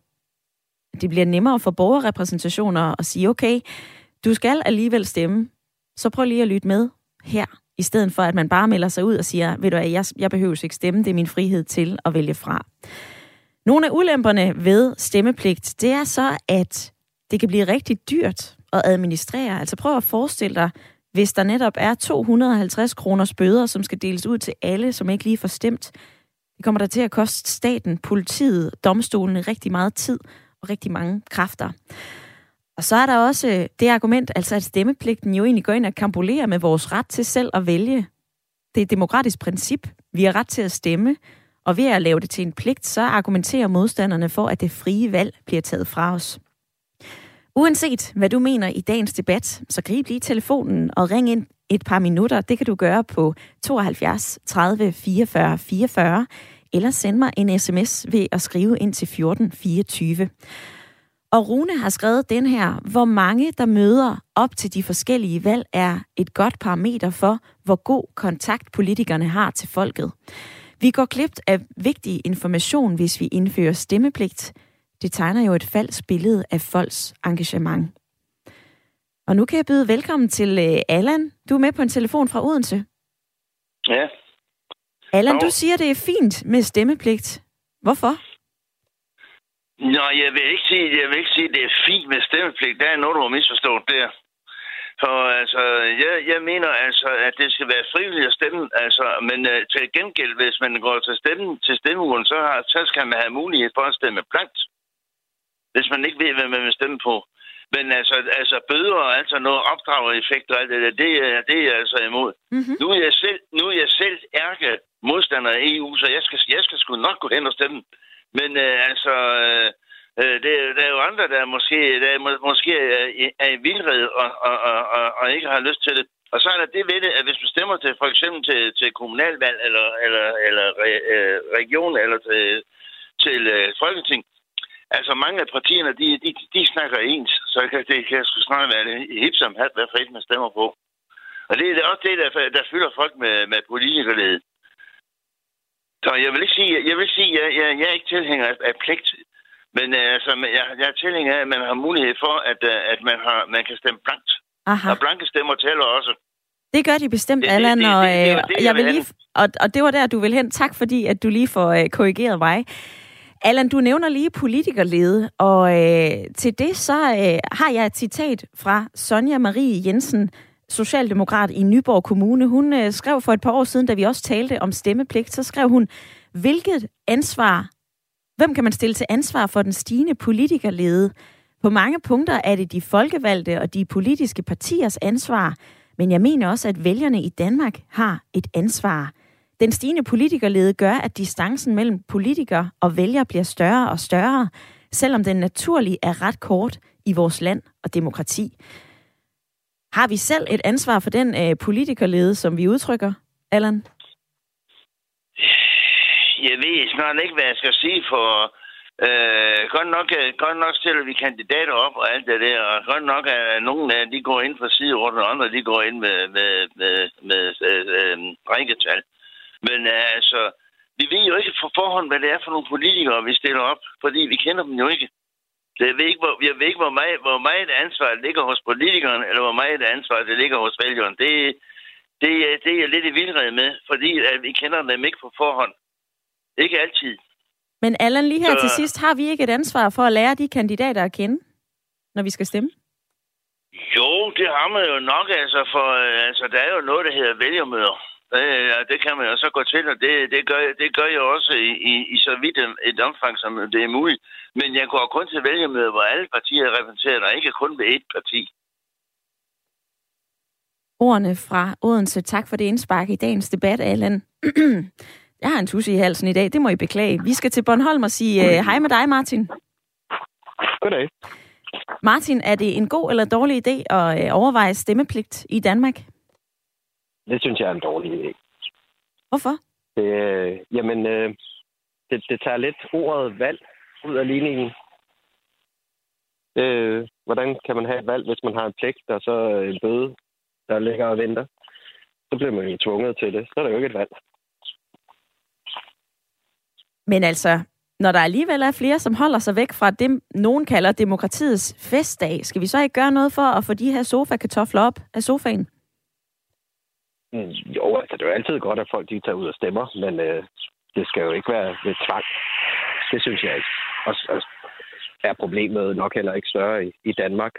Det bliver nemmere for borgerrepræsentationer at sige, okay, du skal alligevel stemme, så prøv lige at lytte med her, i stedet for at man bare melder sig ud og siger, ved du hvad, jeg, jeg behøver ikke stemme, det er min frihed til at vælge fra. Nogle af ulemperne ved stemmepligt, det er så, at det kan blive rigtig dyrt at administrere. Altså prøv at forestille dig, hvis der netop er 250 kroners bøder, som skal deles ud til alle, som ikke lige får stemt. Det kommer der til at koste staten, politiet, domstolene rigtig meget tid og rigtig mange kræfter. Og så er der også øh, det argument, altså at stemmepligten jo egentlig går ind og kampulerer med vores ret til selv at vælge. Det er et demokratisk princip. Vi har ret til at stemme, og ved at lave det til en pligt, så argumenterer modstanderne for, at det frie valg bliver taget fra os. Uanset hvad du mener i dagens debat, så grib lige telefonen og ring ind et par minutter. Det kan du gøre på 72 30 44 44, eller send mig en sms ved at skrive ind til 14 24. Og Rune har skrevet den her, hvor mange der møder op til de forskellige valg er et godt parameter for, hvor god kontakt politikerne har til folket. Vi går klipt af vigtig information, hvis vi indfører stemmepligt. Det tegner jo et falsk billede af folks engagement. Og nu kan jeg byde velkommen til uh, Allan. Du er med på en telefon fra Odense. Ja. Allan, du siger, det er fint med stemmepligt. Hvorfor? Nå, jeg vil ikke sige, jeg vil ikke sige, at det er fint med stemmepligt. Der er noget, du har misforstået der. For altså, jeg, jeg mener altså, at det skal være frivilligt at stemme. Altså, men uh, til gengæld, hvis man går til stemme til stemmeugen, så, har, så skal man have mulighed for at stemme blankt. Hvis man ikke ved, hvad man vil stemme på. Men altså, altså bøder og altså noget opdragereffekt og alt det der, det, er, det er jeg altså imod. Mm-hmm. Nu, er jeg selv, nu er jeg selv ærke modstander af EU, så jeg skal, jeg skal sgu nok gå hen og stemme. Men uh, altså, uh, det, der er jo andre, der måske, der må, måske er, er i vildred og, og, og, og, og ikke har lyst til det. Og så er der det ved det, at hvis du stemmer til for eksempel til, til kommunalvalg eller, eller, eller øh, region eller til, til øh, folketing, altså mange af partierne, de, de, de snakker ens, så kan, det kan sgu snart være hip som hat, hvad for et man stemmer på. Og det er også det, der, der fylder folk med, med politikerlede. Så jeg vil ikke sige, jeg vil sige, jeg, jeg, jeg er ikke tilhænger af, af pligt. Men uh, altså, jeg, jeg er tilhænger af, at man har mulighed for, at, uh, at man, har, man kan stemme blankt. Aha. Og blanke stemmer tæller også. Det gør de bestemt, det, Allan, det, det, og, det, det, det, det, jeg vil lige, og, og det var der, du vil hen. Tak fordi, at du lige får uh, korrigeret mig. Allan, du nævner lige politikerlede, og øh, til det så øh, har jeg et citat fra Sonja Marie Jensen, socialdemokrat i Nyborg Kommune. Hun øh, skrev for et par år siden, da vi også talte om stemmepligt, så skrev hun, hvilket ansvar, hvem kan man stille til ansvar for den stigende politikerlede? På mange punkter er det de folkevalgte og de politiske partiers ansvar, men jeg mener også, at vælgerne i Danmark har et ansvar. Den stigende politikerlede gør, at distancen mellem politiker og vælger bliver større og større, selvom den naturlige er ret kort i vores land og demokrati. Har vi selv et ansvar for den øh, politikerlede, som vi udtrykker, Allan? Jeg ved snart ikke, hvad jeg skal sige, for øh, godt, nok, øh, godt nok stiller vi kandidater op og alt det der, og godt nok er nogle af de går ind for side, og andre de går ind med, med, med, med øh, øh, øh rækketal. Men øh, altså, vi ved jo ikke på forhånd, hvad det er for nogle politikere, vi stiller op, fordi vi kender dem jo ikke. Så jeg ved ikke, hvor, jeg ved ikke, hvor, meget, hvor meget ansvar ligger hos politikeren, eller hvor meget ansvar det ligger hos vælgeren. Det, det, det er jeg lidt i vildred med, fordi at vi kender dem ikke på forhånd. Ikke altid. Men Allan, lige her Så... til sidst, har vi ikke et ansvar for at lære de kandidater at kende, når vi skal stemme? Jo, det har man jo nok, altså, for altså, der er jo noget, der hedder vælgermøder. Øh, ja, det kan man jo så gå til, og det, det, gør, det gør jeg også i, i, i så vidt et omfang, som det er muligt. Men jeg går kun til vælgermøder, hvor alle partier er repræsenteret, og ikke kun ved ét parti. Ordene fra Odense. Tak for det indspark i dagens debat, Allan. jeg har en tusse i halsen i dag, det må I beklage. Vi skal til Bornholm og sige uh, hej med dig, Martin. Goddag. Martin, er det en god eller dårlig idé at uh, overveje stemmepligt i Danmark? Det synes jeg er en dårlig idé. Hvorfor? Det, øh, jamen, øh, det, det tager lidt ordet valg ud af ligningen. Øh, hvordan kan man have et valg, hvis man har en pligt og så en bøde? der ligger og venter. Så bliver man jo tvunget til det. Så er der jo ikke et valg. Men altså, når der alligevel er flere, som holder sig væk fra det, nogen kalder demokratiets festdag, skal vi så ikke gøre noget for at få de her sofa-kartofler op af sofaen? Mm, jo, altså det er jo altid godt, at folk de tager ud og stemmer, men øh, det skal jo ikke være ved tvang. Det synes jeg ikke. Og, og er problemet nok heller ikke større i, i Danmark.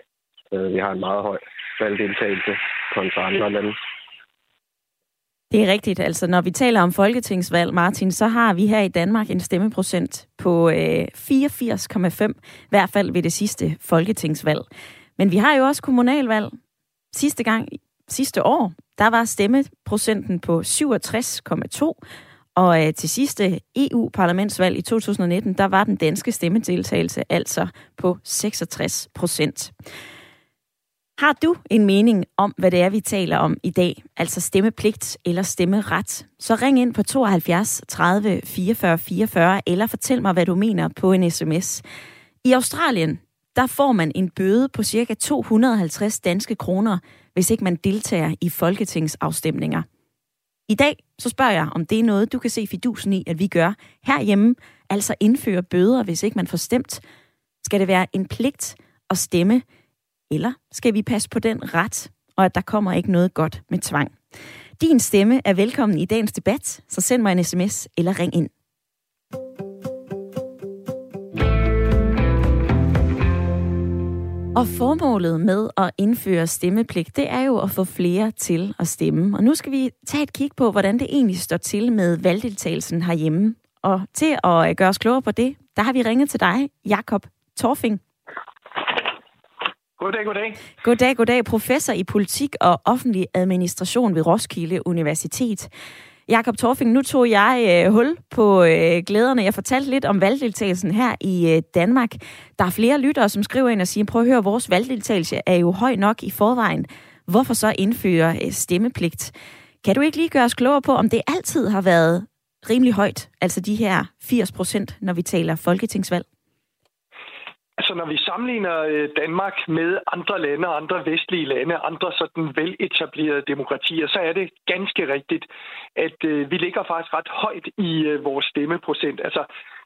Øh, vi har en meget høj valgdeltagelse kontra andre lande. Det er rigtigt. Altså, når vi taler om folketingsvalg, Martin, så har vi her i Danmark en stemmeprocent på øh, 84,5, i hvert fald ved det sidste folketingsvalg. Men vi har jo også kommunalvalg. Sidste gang, sidste år, der var stemmeprocenten på 67,2, og øh, til sidste EU-parlamentsvalg i 2019, der var den danske stemmedeltagelse altså på 66 procent. Har du en mening om, hvad det er, vi taler om i dag, altså stemmepligt eller stemmeret, så ring ind på 72 30 44 44, eller fortæl mig, hvad du mener på en sms. I Australien, der får man en bøde på ca. 250 danske kroner, hvis ikke man deltager i folketingsafstemninger. I dag så spørger jeg, om det er noget, du kan se fidusen i, at vi gør herhjemme, altså indføre bøder, hvis ikke man får stemt. Skal det være en pligt at stemme, eller skal vi passe på den ret, og at der kommer ikke noget godt med tvang? Din stemme er velkommen i dagens debat, så send mig en sms eller ring ind. Og formålet med at indføre stemmepligt, det er jo at få flere til at stemme. Og nu skal vi tage et kig på, hvordan det egentlig står til med valgdeltagelsen herhjemme. Og til at gøre os klogere på det, der har vi ringet til dig, Jakob Torfing. Goddag, goddag. Goddag, goddag. Professor i politik og offentlig administration ved Roskilde Universitet. Jakob Torfing, nu tog jeg øh, hul på øh, glæderne. Jeg fortalte lidt om valgdeltagelsen her i øh, Danmark. Der er flere lyttere, som skriver ind og siger, prøv at høre, vores valgdeltagelse er jo høj nok i forvejen. Hvorfor så indføre øh, stemmepligt? Kan du ikke lige gøre os klogere på, om det altid har været rimelig højt, altså de her 80 procent, når vi taler folketingsvalg? Altså når vi sammenligner øh, Danmark med andre lande, andre vestlige lande, andre sådan veletablerede demokratier, så er det ganske rigtigt, at øh, vi ligger faktisk ret højt i øh, vores stemmeprocent. Altså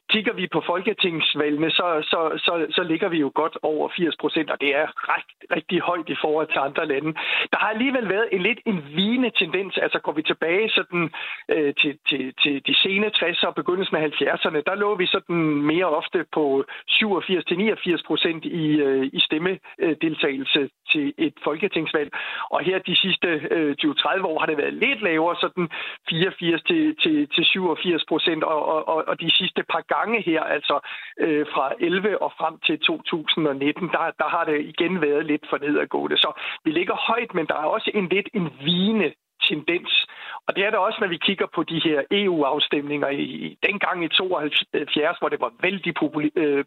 Kigger vi på folketingsvalgene, så, så, så, så ligger vi jo godt over 80 procent, og det er ret, rigtig højt i forhold til andre lande. Der har alligevel været en lidt en vigende tendens, altså går vi tilbage sådan, øh, til, til, til de sene 60'ere og begyndelsen af 70'erne, der lå vi sådan mere ofte på 87-89 procent i, øh, i stemmedeltagelse til et folketingsvalg. Og her de sidste øh, 20-30 år har det været lidt lavere, sådan 84 til, til, til 87 procent, og, og, og de sidste par gange her, altså øh, fra 11 og frem til 2019, der, der har det igen været lidt for nedadgående. Så vi ligger højt, men der er også en lidt en vigende tendens. Og det er der også, når vi kigger på de her EU-afstemninger i dengang i 72, hvor det var vældig øh,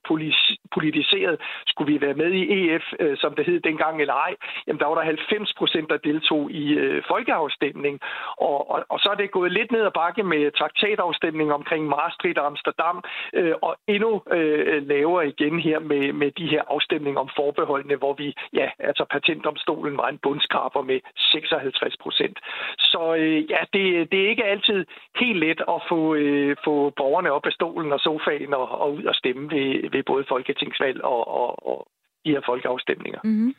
politiseret. Skulle vi være med i EF, øh, som det hed dengang eller ej? Jamen, der var der 90 procent, der deltog i øh, folkeafstemning. Og, og, og så er det gået lidt ned ad bakke med traktatafstemning omkring Maastricht og Amsterdam, øh, og endnu øh, lavere igen her med, med de her afstemninger om forbeholdene, hvor vi, ja, altså patentdomstolen var en bundskraber med 56 procent. Så øh, ja, det, det er ikke altid helt let at få, øh, få borgerne op af stolen og sofaen og, og ud og stemme ved, ved både folketingsvalg og, og, og de her folkeafstemninger. Mm-hmm.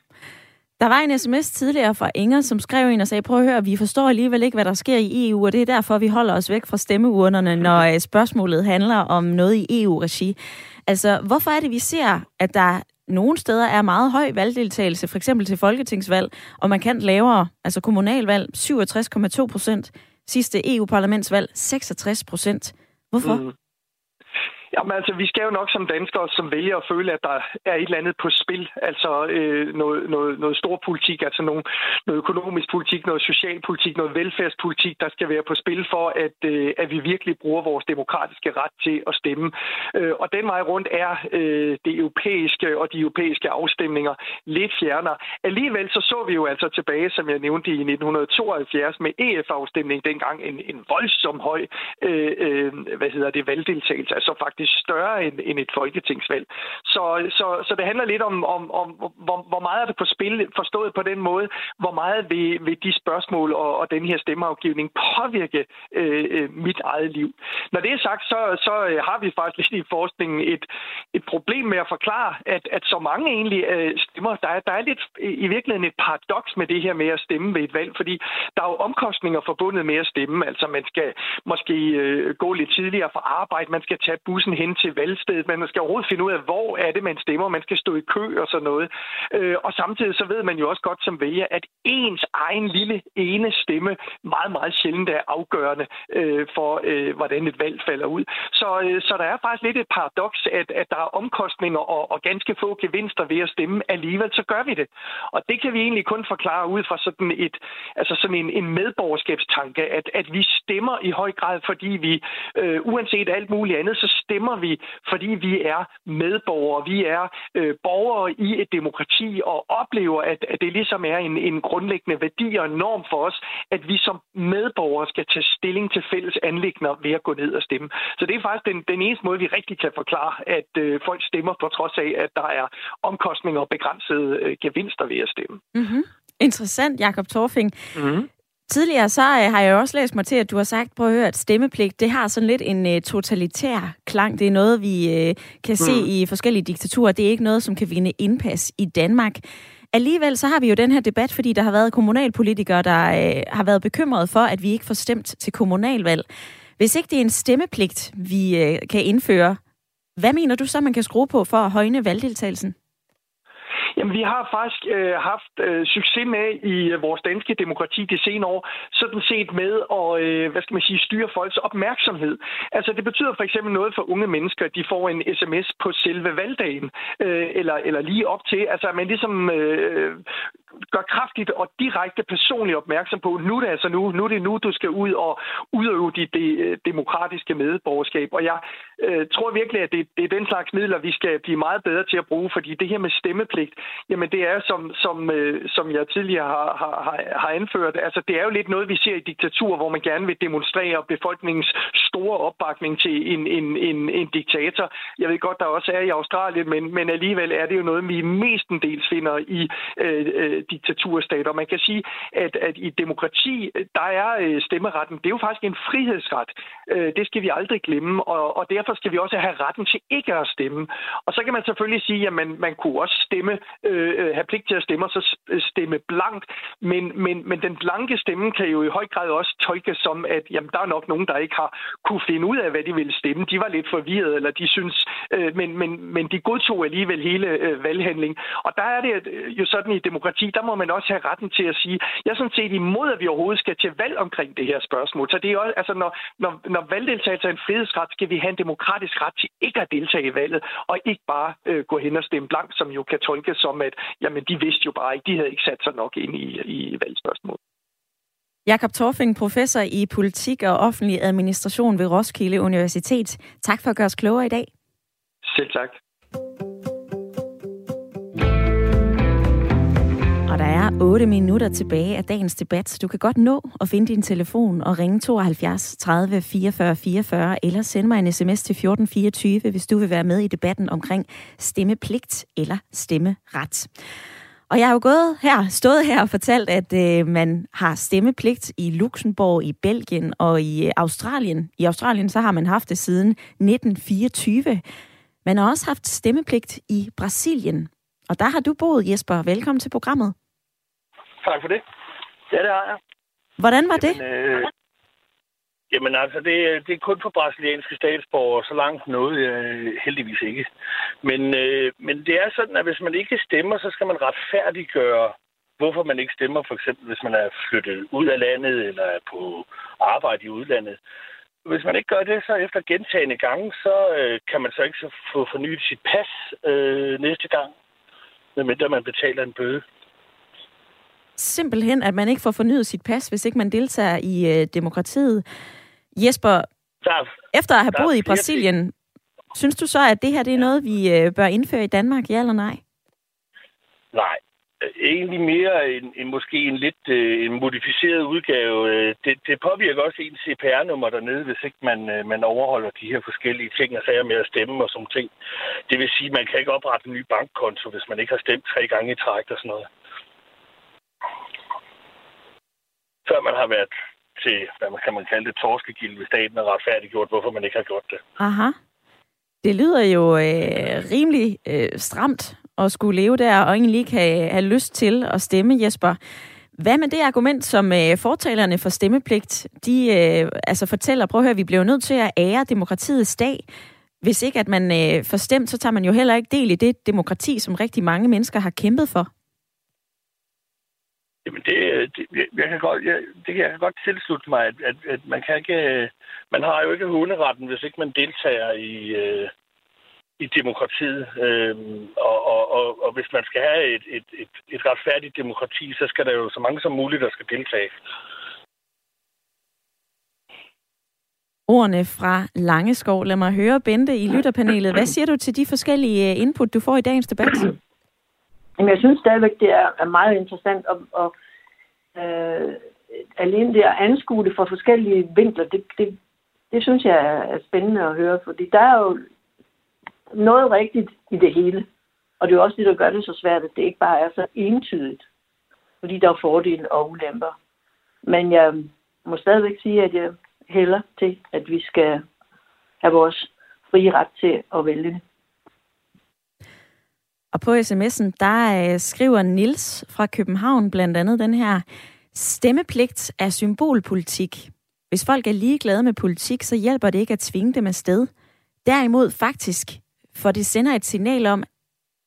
Der var en sms tidligere fra Inger, som skrev ind og sagde, prøv at høre, vi forstår alligevel ikke, hvad der sker i EU, og det er derfor, vi holder os væk fra stemmeurnerne, når øh, spørgsmålet handler om noget i EU-regi. Altså, hvorfor er det, vi ser, at der nogle steder er meget høj valgdeltagelse, for eksempel til folketingsvalg, og man kan lavere, altså kommunalvalg 67,2 procent, sidste EU-parlamentsvalg 66 procent. Hvorfor? Mm. Jamen altså, vi skal jo nok som danskere, som vælger at føle, at der er et eller andet på spil. Altså øh, noget, noget, noget stor politik, altså nogen, noget økonomisk politik, noget socialpolitik, noget velfærdspolitik, der skal være på spil for, at, øh, at vi virkelig bruger vores demokratiske ret til at stemme. Øh, og den vej rundt er øh, det europæiske og de europæiske afstemninger lidt fjernere. Alligevel så så vi jo altså tilbage, som jeg nævnte i 1972 med EF-afstemning dengang, en, en voldsom høj øh, øh, hvad hedder det, valgdeltagelse. Altså faktisk faktisk større end, end et folketingsvalg. Så, så, så det handler lidt om, om, om hvor, hvor meget er det på spil, forstået på den måde, hvor meget vil, vil de spørgsmål og, og den her stemmeafgivning påvirke øh, øh mit eget liv. Når det er sagt, så, så øh, har vi faktisk lidt i forskningen et, et problem med at forklare, at, at så mange egentlig øh, stemmer. Der er, der er lidt i virkeligheden et paradoks med det her med at stemme ved et valg, fordi der er jo omkostninger forbundet med at stemme. Altså man skal måske øh, gå lidt tidligere fra arbejde, man skal tage bussen Ligesom hen til valgstedet, man skal overhovedet finde ud af, hvor er det, man stemmer, man skal stå i kø og sådan noget. Øh, og samtidig så ved man jo også godt som vælger, at ens egen lille ene stemme meget, meget sjældent er afgørende øh, for, øh, hvordan et valg falder ud. Så, øh, så der er faktisk lidt et paradoks, at, at der er omkostninger og, og ganske få gevinster ved at stemme. Alligevel så gør vi det. Og det kan vi egentlig kun forklare ud fra sådan et, altså sådan en, en medborgerskabstanke, at, at vi stemmer i høj grad, fordi vi, øh, uanset alt muligt andet, så stemmer vi, fordi vi er medborgere. Vi er øh, borgere i et demokrati og oplever, at, at det ligesom er en, en grundlæggende værdi og norm for os, at vi som medborgere skal tage stilling til fælles anlægner ved at gå ned og stemme. Så det er faktisk den, den eneste måde, vi rigtig kan forklare, at øh, folk stemmer på trods af, at der er omkostninger og begrænsede øh, gevinster ved at stemme. Mm-hmm. Interessant, Jakob Torfing. Mm-hmm. Tidligere så øh, har jeg også læst mig til, at du har sagt, prøv at høre, at stemmepligt, det har sådan lidt en uh, totalitær klang. Det er noget, vi uh, kan mm. se i forskellige diktaturer. Det er ikke noget, som kan vinde indpas i Danmark. Alligevel så har vi jo den her debat, fordi der har været kommunalpolitikere, der har været bekymrede for, at vi ikke får stemt til kommunalvalg. Hvis ikke det er en stemmepligt, vi kan indføre, hvad mener du så, man kan skrue på for at højne valgdeltagelsen? Jamen, vi har faktisk øh, haft øh, succes med i øh, vores danske demokrati de senere år, sådan set med at, øh, hvad skal man sige, styre folks opmærksomhed. Altså, det betyder for eksempel noget for unge mennesker, at de får en sms på selve valgdagen, øh, eller, eller lige op til. Altså, at man ligesom øh, gør kraftigt og direkte personligt opmærksom på, nu er det altså nu, nu er det nu, du skal ud og udøve dit de, øh, demokratiske medborgerskab. Og jeg øh, tror virkelig, at det, det er den slags midler, vi skal blive meget bedre til at bruge, fordi det her med stemmepligt, jamen det er, som, som, øh, som jeg tidligere har, har, har anført, altså det er jo lidt noget, vi ser i diktatur, hvor man gerne vil demonstrere befolkningens store opbakning til en, en, en, en diktator. Jeg ved godt, der også er i Australien, men, men alligevel er det jo noget, vi mestendels finder i øh, øh Øh, diktaturstater. Man kan sige, at, at i demokrati, øh, der er øh, stemmeretten, det er jo faktisk en frihedsret. Øh, det skal vi aldrig glemme, og, og derfor skal vi også have retten til ikke at stemme. Og så kan man selvfølgelig sige, at man, man kunne også stemme, øh, øh, have pligt til at stemme, og så stemme blankt. Men, men, men den blanke stemme kan jo i høj grad også tolkes som, at jamen, der er nok nogen, der ikke har kunne finde ud af, hvad de ville stemme. De var lidt forvirrede, eller de synes, øh, men, men, men de godtog alligevel hele øh, valghandling. Og der er det jo sådan i demokrati, der må man også have retten til at sige, jeg er sådan set imod, at vi overhovedet skal til valg omkring det her spørgsmål. Så det er også, altså når, når, når valgdeltagelse er en frihedsret, skal vi have en demokratisk ret til ikke at deltage i valget, og ikke bare øh, gå hen og stemme blank, som jo kan tolkes som, at jamen, de vidste jo bare ikke, de havde ikke sat sig nok ind i, i valgspørgsmål. Jakob Torfing, professor i politik og offentlig administration ved Roskilde Universitet. Tak for at gøre os klogere i dag. Selv tak. Og der er 8 minutter tilbage af dagens debat, så du kan godt nå at finde din telefon og ringe 72 30 44 44, eller send mig en sms til 1424, hvis du vil være med i debatten omkring stemmepligt eller stemmeret. Og jeg har jo gået her, stået her og fortalt, at øh, man har stemmepligt i Luxembourg, i Belgien og i øh, Australien. I Australien så har man haft det siden 1924. Man har også haft stemmepligt i Brasilien. Og der har du boet, Jesper. Velkommen til programmet. Tak for det. Ja, det har jeg. Hvordan var jamen, det? Øh, jamen altså, det, det er kun for brasilianske statsborgere, så langt noget øh, heldigvis ikke. Men, øh, men det er sådan, at hvis man ikke stemmer, så skal man retfærdiggøre, hvorfor man ikke stemmer, for eksempel hvis man er flyttet ud af landet eller er på arbejde i udlandet. Hvis man ikke gør det, så efter gentagende gange, så øh, kan man så ikke så få fornyet sit pas øh, næste gang, medmindre man betaler en bøde simpelthen, at man ikke får fornyet sit pas, hvis ikke man deltager i øh, demokratiet. Jesper, der, efter at have boet i Brasilien, synes du så, at det her det er noget, vi øh, bør indføre i Danmark, ja eller nej? Nej, egentlig mere en, en måske en lidt øh, en modificeret udgave. Øh, det, det påvirker også ens CPR-nummer dernede, hvis ikke man, øh, man overholder de her forskellige ting og sager med at stemme og sådan ting. Det vil sige, at man kan ikke oprette en ny bankkonto, hvis man ikke har stemt tre gange i træk og sådan noget. Før man har været til, hvad man kan man kalde det, torskegild, hvis staten er retfærdiggjort, hvorfor man ikke har gjort det. Aha. Det lyder jo øh, rimelig øh, stramt at skulle leve der, og egentlig ikke have, have lyst til at stemme, Jesper. Hvad med det argument, som øh, fortalerne for stemmepligt, de øh, altså fortæller, prøv at høre, vi bliver nødt til at ære demokratiets dag. Hvis ikke at man øh, får stemt, så tager man jo heller ikke del i det demokrati, som rigtig mange mennesker har kæmpet for. Jamen det, det jeg kan godt, jeg, det kan jeg godt tilslutte mig, at, at, at man kan ikke, man har jo ikke hunderetten, hvis ikke man deltager i, øh, i demokratiet. Øhm, og, og, og, og hvis man skal have et, et, et, et retfærdigt demokrati, så skal der jo så mange som muligt, der skal deltage. Ordene fra Langeskov. Lad mig høre, Bente, i lytterpanelet. Hvad siger du til de forskellige øh, input, du får i dagens debat? Jamen, jeg synes stadigvæk, det er, er meget interessant, og, og øh, alene det at anskue det fra forskellige vinkler, det, det, det synes jeg er spændende at høre, fordi der er jo noget rigtigt i det hele. Og det er jo også det, der gør det så svært, at det ikke bare er så entydigt. Fordi der er fordele og ulemper. Men jeg må stadigvæk sige, at jeg hælder til, at vi skal have vores frie ret til at vælge det. Og på sms'en, der øh, skriver Nils fra København blandt andet den her, stemmepligt er symbolpolitik. Hvis folk er ligeglade med politik, så hjælper det ikke at tvinge dem afsted. Derimod faktisk for det sender et signal om,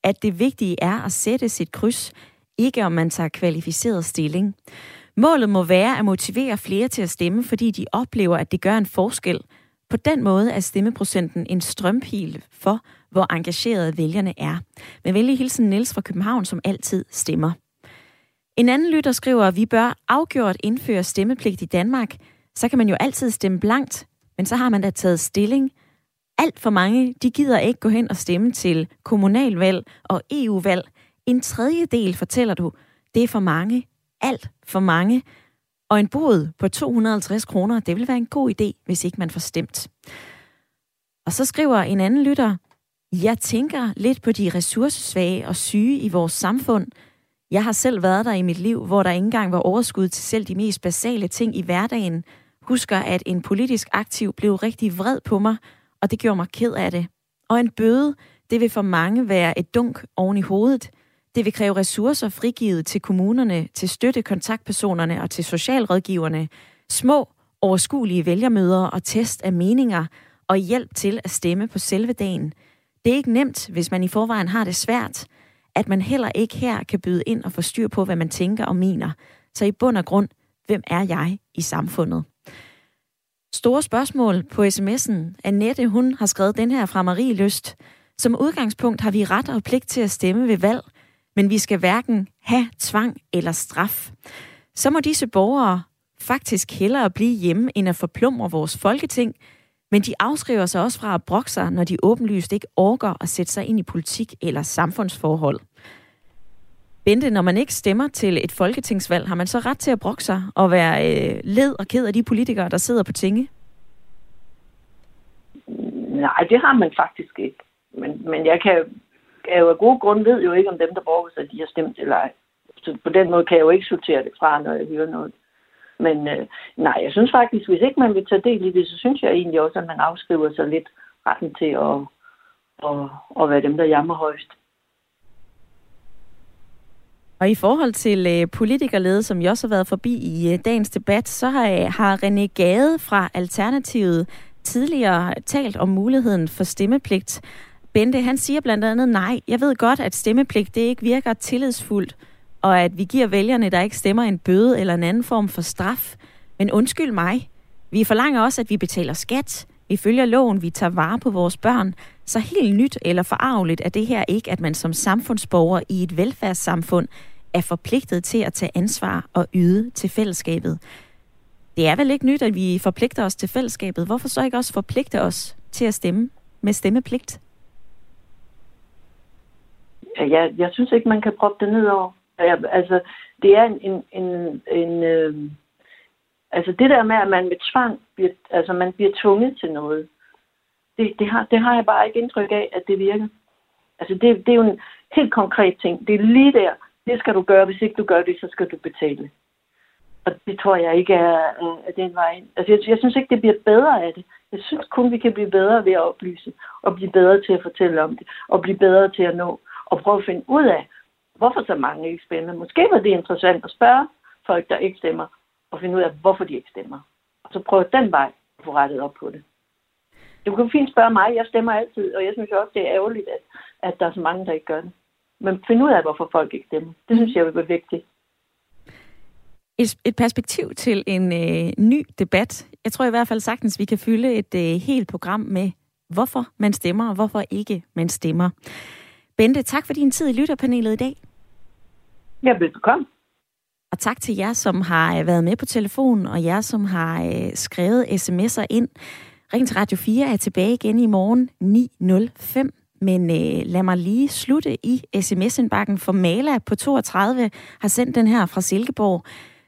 at det vigtige er at sætte sit kryds, ikke om man tager kvalificeret stilling. Målet må være at motivere flere til at stemme, fordi de oplever, at det gør en forskel. På den måde er stemmeprocenten en strømpil for, hvor engagerede vælgerne er. Med venlig hilsen Niels fra København, som altid stemmer. En anden lytter skriver, at vi bør afgjort indføre stemmepligt i Danmark. Så kan man jo altid stemme blankt, men så har man da taget stilling – alt for mange, de gider ikke gå hen og stemme til kommunalvalg og EU-valg. En tredjedel, fortæller du, det er for mange. Alt for mange. Og en bod på 250 kroner, det vil være en god idé, hvis ikke man får stemt. Og så skriver en anden lytter, jeg tænker lidt på de ressourcesvage og syge i vores samfund. Jeg har selv været der i mit liv, hvor der ikke engang var overskud til selv de mest basale ting i hverdagen. Husker, at en politisk aktiv blev rigtig vred på mig, og det gjorde mig ked af det. Og en bøde, det vil for mange være et dunk oven i hovedet. Det vil kræve ressourcer frigivet til kommunerne, til støtte kontaktpersonerne og til socialrådgiverne. Små, overskuelige vælgermøder og test af meninger og hjælp til at stemme på selve dagen. Det er ikke nemt, hvis man i forvejen har det svært, at man heller ikke her kan byde ind og få styr på, hvad man tænker og mener. Så i bund og grund, hvem er jeg i samfundet? store spørgsmål på sms'en. Annette, hun har skrevet den her fra Marie Lyst. Som udgangspunkt har vi ret og pligt til at stemme ved valg, men vi skal hverken have tvang eller straf. Så må disse borgere faktisk hellere blive hjemme, end at forplumre vores folketing, men de afskriver sig også fra at brokke sig, når de åbenlyst ikke orker at sætte sig ind i politik eller samfundsforhold. Bente, når man ikke stemmer til et folketingsvalg, har man så ret til at brokke sig og være øh, led og ked af de politikere, der sidder på tinge? Nej, det har man faktisk ikke. Men, men jeg kan jeg jo af gode grund ved jo ikke, om dem, der brokker sig, de har stemt eller ej. Så på den måde kan jeg jo ikke sortere det fra, når jeg hører noget. Men øh, nej, jeg synes faktisk, hvis ikke man vil tage del i det, så synes jeg egentlig også, at man afskriver sig lidt retten til at, at, at være dem, der jammer højst. Og i forhold til øh, politikerlede, som jeg også har været forbi i øh, dagens debat, så har, har René Gade fra Alternativet tidligere talt om muligheden for stemmepligt. Bente, han siger blandt andet, nej, jeg ved godt, at stemmepligt det ikke virker tillidsfuldt, og at vi giver vælgerne, der ikke stemmer, en bøde eller en anden form for straf. Men undskyld mig, vi forlanger også, at vi betaler skat, vi følger loven, vi tager vare på vores børn. Så helt nyt eller forarveligt er det her ikke, at man som samfundsborger i et velfærdssamfund er forpligtet til at tage ansvar og yde til fællesskabet. Det er vel ikke nyt, at vi forpligter os til fællesskabet. Hvorfor så ikke også forpligte os til at stemme med stemmepligt? Jeg, jeg synes ikke, man kan proppe det ned over Ja, altså, det er en, en, en, en øh, altså det der med, at man med tvang, bliver, altså man bliver tvunget til noget, det, det, har, det har jeg bare ikke indtryk af, at det virker. Altså det, det er jo en helt konkret ting. Det er lige der, det skal du gøre, hvis ikke du gør det, så skal du betale. Og det tror jeg ikke er, er den vej ind. Altså jeg, jeg synes ikke, det bliver bedre af det. Jeg synes kun, vi kan blive bedre ved at oplyse, og blive bedre til at fortælle om det, og blive bedre til at nå, og prøve at finde ud af, hvorfor så mange ikke stemmer. Måske var det interessant at spørge folk, der ikke stemmer, og finde ud af, hvorfor de ikke stemmer. Og så prøve den vej at få rettet op på det. Du kan fint spørge mig, jeg stemmer altid, og jeg synes også, det er ærgerligt, at, at der er så mange, der ikke gør det. Men find ud af, hvorfor folk ikke stemmer. Det synes jeg vil være vigtigt. Et, et perspektiv til en øh, ny debat. Jeg tror i hvert fald sagtens, vi kan fylde et øh, helt program med, hvorfor man stemmer, og hvorfor ikke man stemmer. Bente, tak for din tid i lytterpanelet i dag. Ja, velkommen. Og tak til jer, som har øh, været med på telefonen, og jer, som har øh, skrevet sms'er ind. Ring til Radio 4 er tilbage igen i morgen 9.05. Men øh, lad mig lige slutte i sms-indbakken, for Mala på 32 har sendt den her fra Silkeborg.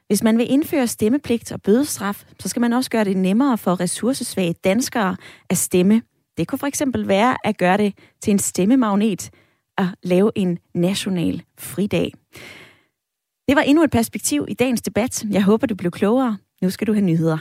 Hvis man vil indføre stemmepligt og bødestraf, så skal man også gøre det nemmere for ressourcesvage danskere at stemme. Det kunne for eksempel være at gøre det til en stemmemagnet at lave en national fridag. Det var endnu et perspektiv i dagens debat. Jeg håber, du blev klogere. Nu skal du have nyheder.